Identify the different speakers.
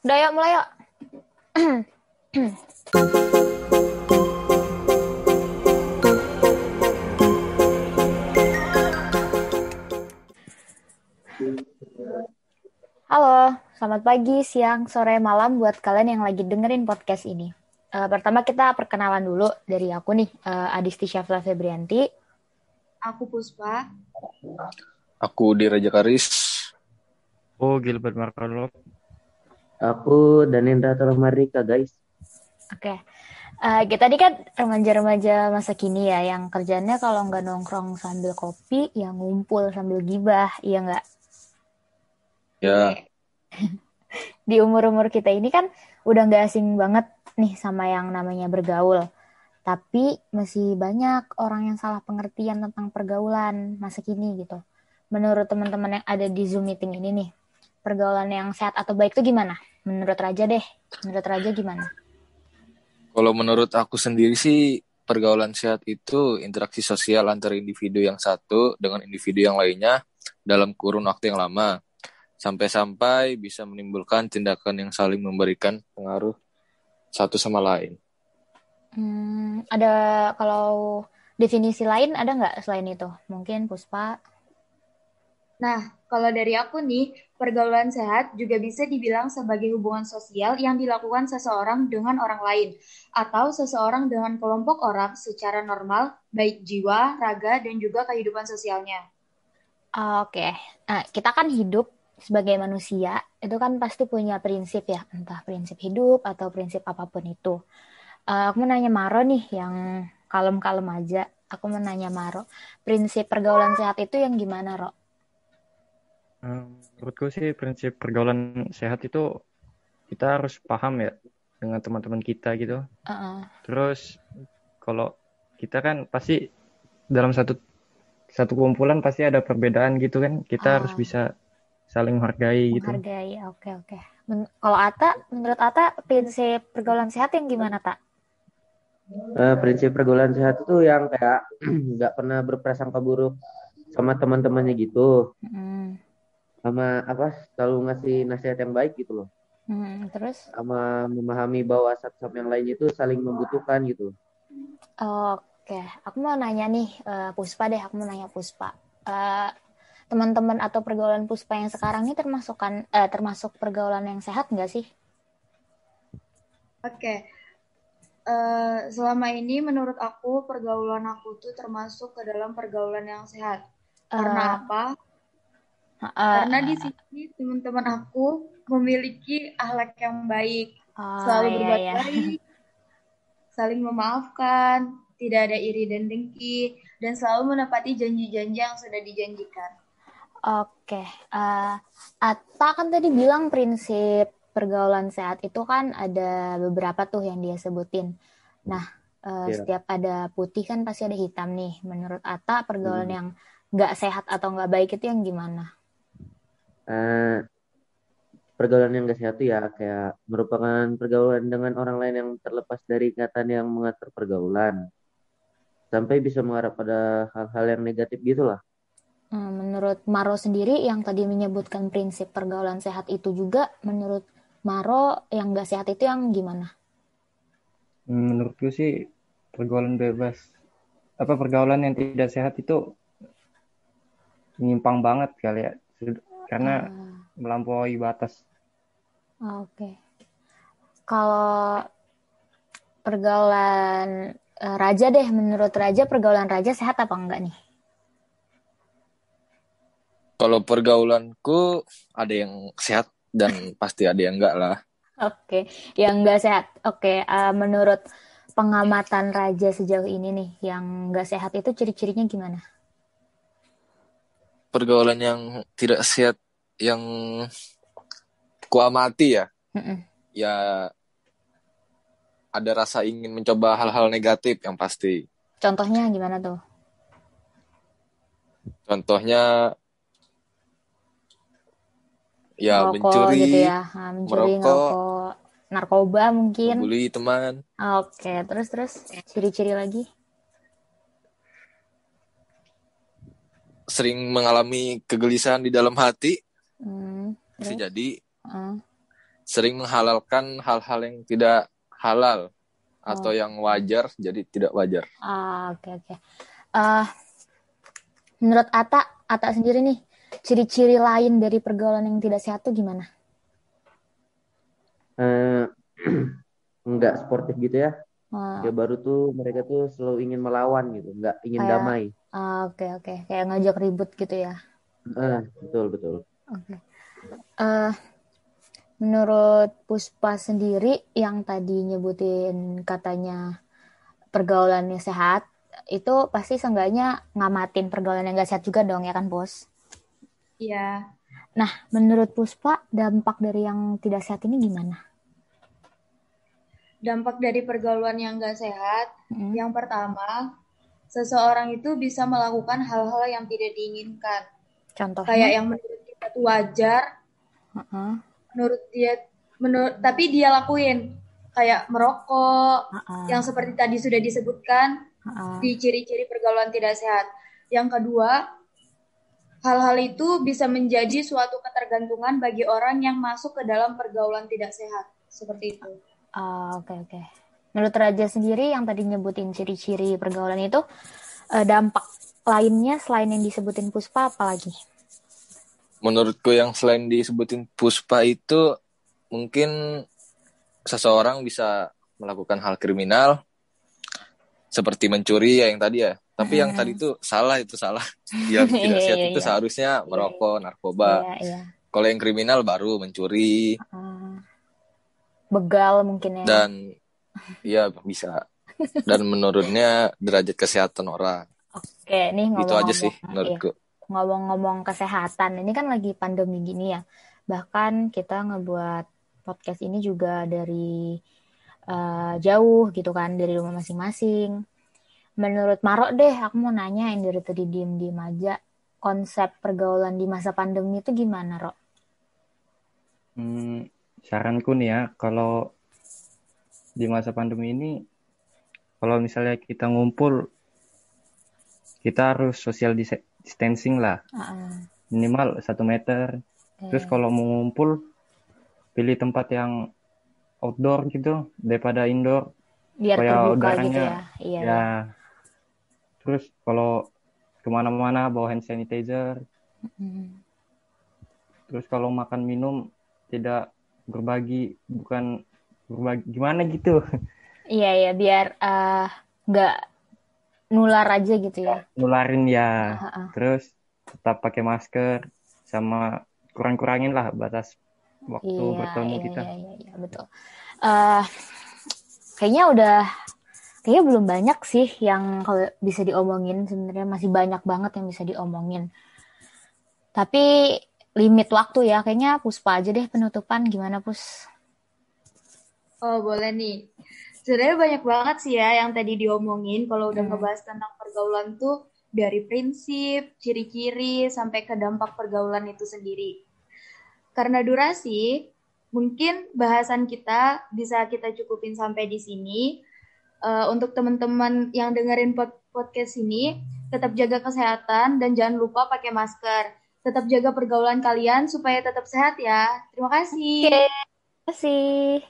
Speaker 1: Udah yuk mulai yuk. Halo, selamat pagi, siang, sore, malam buat kalian yang lagi dengerin podcast ini. Uh, pertama kita perkenalan dulu dari aku nih, uh, Adisti Syafla Febrianti.
Speaker 2: Aku Puspa.
Speaker 3: Aku Diraja Karis.
Speaker 4: Oh, Gilbert Markalov.
Speaker 5: Aku Danendra Marika, guys.
Speaker 1: Oke. Okay. Uh, kita ini kan remaja-remaja masa kini ya, yang kerjanya kalau nggak nongkrong sambil kopi, ya ngumpul sambil gibah, iya nggak?
Speaker 3: Ya.
Speaker 1: Di umur-umur kita ini kan udah nggak asing banget nih sama yang namanya bergaul. Tapi masih banyak orang yang salah pengertian tentang pergaulan masa kini gitu. Menurut teman-teman yang ada di Zoom meeting ini nih, pergaulan yang sehat atau baik itu gimana? Menurut Raja deh, menurut Raja gimana?
Speaker 3: Kalau menurut aku sendiri sih, pergaulan sehat itu interaksi sosial antara individu yang satu dengan individu yang lainnya dalam kurun waktu yang lama sampai-sampai bisa menimbulkan tindakan yang saling memberikan pengaruh satu sama lain.
Speaker 1: Hmm, ada kalau definisi lain ada nggak selain itu? Mungkin Puspa?
Speaker 2: Nah, kalau dari aku nih, pergaulan sehat juga bisa dibilang sebagai hubungan sosial yang dilakukan seseorang dengan orang lain, atau seseorang dengan kelompok orang secara normal, baik jiwa, raga, dan juga kehidupan sosialnya.
Speaker 1: Oke, okay. nah, kita kan hidup sebagai manusia itu kan pasti punya prinsip ya, entah prinsip hidup atau prinsip apa pun itu. Uh, aku mau nanya Maro nih yang kalem-kalem aja. Aku mau nanya Maro, prinsip pergaulan sehat itu yang gimana, Ro?
Speaker 4: Menurutku sih prinsip pergaulan sehat itu kita harus paham ya dengan teman-teman kita gitu. Uh -uh. Terus kalau kita kan pasti dalam satu satu kumpulan pasti ada perbedaan gitu kan. Kita uh. harus bisa saling menghargai gitu.
Speaker 1: Menghargai, oke oke. Men kalau Ata, menurut Ata prinsip pergaulan sehat yang gimana tak?
Speaker 5: Uh, prinsip pergaulan sehat itu yang kayak nggak pernah berprasangka buruk sama teman-temannya gitu. Mm. Sama apa selalu ngasih nasihat yang baik gitu loh.
Speaker 1: Mm, terus?
Speaker 5: Sama memahami bahwa satu sama yang lainnya itu saling membutuhkan gitu.
Speaker 1: Oke, aku mau nanya nih uh, Puspa deh, aku mau nanya Puspa. Uh, teman-teman atau pergaulan Puspa yang sekarang ini termasuk kan eh, termasuk pergaulan yang sehat nggak sih?
Speaker 2: Oke, okay. uh, eh, selama ini menurut aku pergaulan aku tuh termasuk ke dalam pergaulan yang sehat. Karena uh, apa? Uh, Karena di sini teman-teman aku memiliki akhlak yang baik, uh, selalu iya, berbuat iya. baik, saling memaafkan, tidak ada iri dan dengki, dan selalu menepati janji-janji yang sudah dijanjikan.
Speaker 1: Oke, uh, Atta kan tadi bilang prinsip pergaulan sehat itu kan ada beberapa tuh yang dia sebutin. Nah, uh, yeah. setiap ada putih kan pasti ada hitam nih. Menurut Atta pergaulan hmm. yang nggak sehat atau nggak baik itu yang gimana?
Speaker 5: Uh, pergaulan yang nggak sehat itu ya kayak merupakan pergaulan dengan orang lain yang terlepas dari ikatan yang mengatur pergaulan sampai bisa mengarah pada hal-hal yang negatif gitulah.
Speaker 1: Hmm, menurut Maro sendiri yang tadi menyebutkan prinsip pergaulan sehat itu juga menurut Maro yang gak sehat itu yang gimana?
Speaker 4: Menurutku sih pergaulan bebas apa pergaulan yang tidak sehat itu menyimpang banget kali ya karena uh, melampaui batas.
Speaker 1: Oke. Okay. Kalau pergaulan uh, raja deh menurut raja pergaulan raja sehat apa enggak nih?
Speaker 3: Kalau pergaulanku ada yang sehat dan pasti ada yang enggak lah.
Speaker 1: Oke, okay. yang enggak sehat. Oke, okay. uh, menurut pengamatan Raja sejauh ini nih, yang enggak sehat itu ciri-cirinya gimana?
Speaker 3: Pergaulan yang tidak sehat, yang kuamati ya, mm -mm. ya ada rasa ingin mencoba hal-hal negatif yang pasti.
Speaker 1: Contohnya gimana tuh?
Speaker 3: Contohnya ya merokok mencuri gitu ya.
Speaker 1: Nah, mencuri merokok narkoba mungkin.
Speaker 3: bully teman.
Speaker 1: Oke terus terus. Ciri-ciri lagi
Speaker 3: sering mengalami kegelisahan di dalam hati
Speaker 1: hmm,
Speaker 3: bisa jadi
Speaker 1: hmm.
Speaker 3: sering menghalalkan hal-hal yang tidak halal atau oh. yang wajar jadi tidak wajar.
Speaker 1: Ah, oke okay, oke. Okay. Uh, menurut Ata, Ata sendiri nih, ciri-ciri lain dari pergaulan yang tidak sehat tuh gimana?
Speaker 5: Uh, enggak sportif gitu ya. Uh. Ya baru tuh mereka tuh selalu ingin melawan gitu, enggak ingin Kayak, damai.
Speaker 1: Ah, oke okay, oke. Okay. Kayak ngajak ribut gitu ya.
Speaker 5: Uh, betul betul.
Speaker 1: Oke. Okay. Uh, menurut Puspa sendiri yang tadi nyebutin katanya pergaulannya sehat, itu pasti seenggaknya ngamatin pergaulan yang gak sehat juga dong ya kan bos?
Speaker 2: Iya.
Speaker 1: Nah, menurut Puspa dampak dari yang tidak sehat ini gimana?
Speaker 2: Dampak dari pergaulan yang gak sehat, hmm. yang pertama, seseorang itu bisa melakukan hal-hal yang tidak diinginkan.
Speaker 1: Contohnya?
Speaker 2: Kayak yang menurut kita tuh wajar, uh -uh menurut dia menurut tapi dia lakuin kayak merokok uh-uh. yang seperti tadi sudah disebutkan uh-uh. di ciri-ciri pergaulan tidak sehat. Yang kedua, hal-hal itu bisa menjadi suatu ketergantungan bagi orang yang masuk ke dalam pergaulan tidak sehat. Seperti itu.
Speaker 1: Oke, uh, oke. Okay, okay. Menurut Raja sendiri yang tadi nyebutin ciri-ciri pergaulan itu, uh, dampak lainnya selain yang disebutin Puspa apa lagi?
Speaker 3: menurutku yang selain disebutin puspa itu mungkin seseorang bisa melakukan hal kriminal seperti mencuri ya yang tadi ya tapi yang tadi itu salah itu salah yang tidak iya, sehat iya, itu iya. seharusnya merokok narkoba kalau yang kriminal baru mencuri
Speaker 1: begal mungkin ya
Speaker 3: dan ya bisa dan menurutnya derajat kesehatan orang
Speaker 1: oke nih ngomong,
Speaker 3: itu aja sih menurutku
Speaker 1: ngomong-ngomong kesehatan, ini kan lagi pandemi gini ya. Bahkan kita ngebuat podcast ini juga dari uh, jauh gitu kan, dari rumah masing-masing. Menurut Marok deh, aku mau nanya yang dari tadi diem-diem aja, konsep pergaulan di masa pandemi itu gimana, Rok?
Speaker 4: Hmm, saranku nih ya, kalau di masa pandemi ini, kalau misalnya kita ngumpul, kita harus social distancing lah uh-uh. minimal satu meter okay. terus kalau mau ngumpul pilih tempat yang outdoor gitu daripada indoor
Speaker 1: biar supaya terbuka udaranya gitu ya, iya, ya.
Speaker 4: terus kalau ke mana-mana bawa hand sanitizer mm. terus kalau makan minum tidak berbagi bukan berbagi gimana gitu?
Speaker 1: Iya ya biar eh, nggak uh, nular aja gitu ya.
Speaker 4: Nularin ya. Uh -uh. terus tetap pakai masker sama kurang-kurangin lah batas waktu iya, bertemu iya, kita.
Speaker 1: iya, iya, iya betul. Uh, kayaknya udah kayaknya belum banyak sih yang kalau bisa diomongin. Sebenarnya masih banyak banget yang bisa diomongin. Tapi limit waktu ya kayaknya puspa aja deh penutupan gimana pus
Speaker 2: oh boleh nih sebenarnya banyak banget sih ya yang tadi diomongin kalau udah hmm. ngebahas tentang pergaulan tuh dari prinsip, ciri-ciri sampai ke dampak pergaulan itu sendiri. Karena durasi, mungkin bahasan kita bisa kita cukupin sampai di sini. Uh, untuk teman-teman yang dengerin pod podcast ini, tetap jaga kesehatan dan jangan lupa pakai masker. Tetap jaga pergaulan kalian supaya tetap sehat ya. Terima kasih.
Speaker 1: Terima kasih.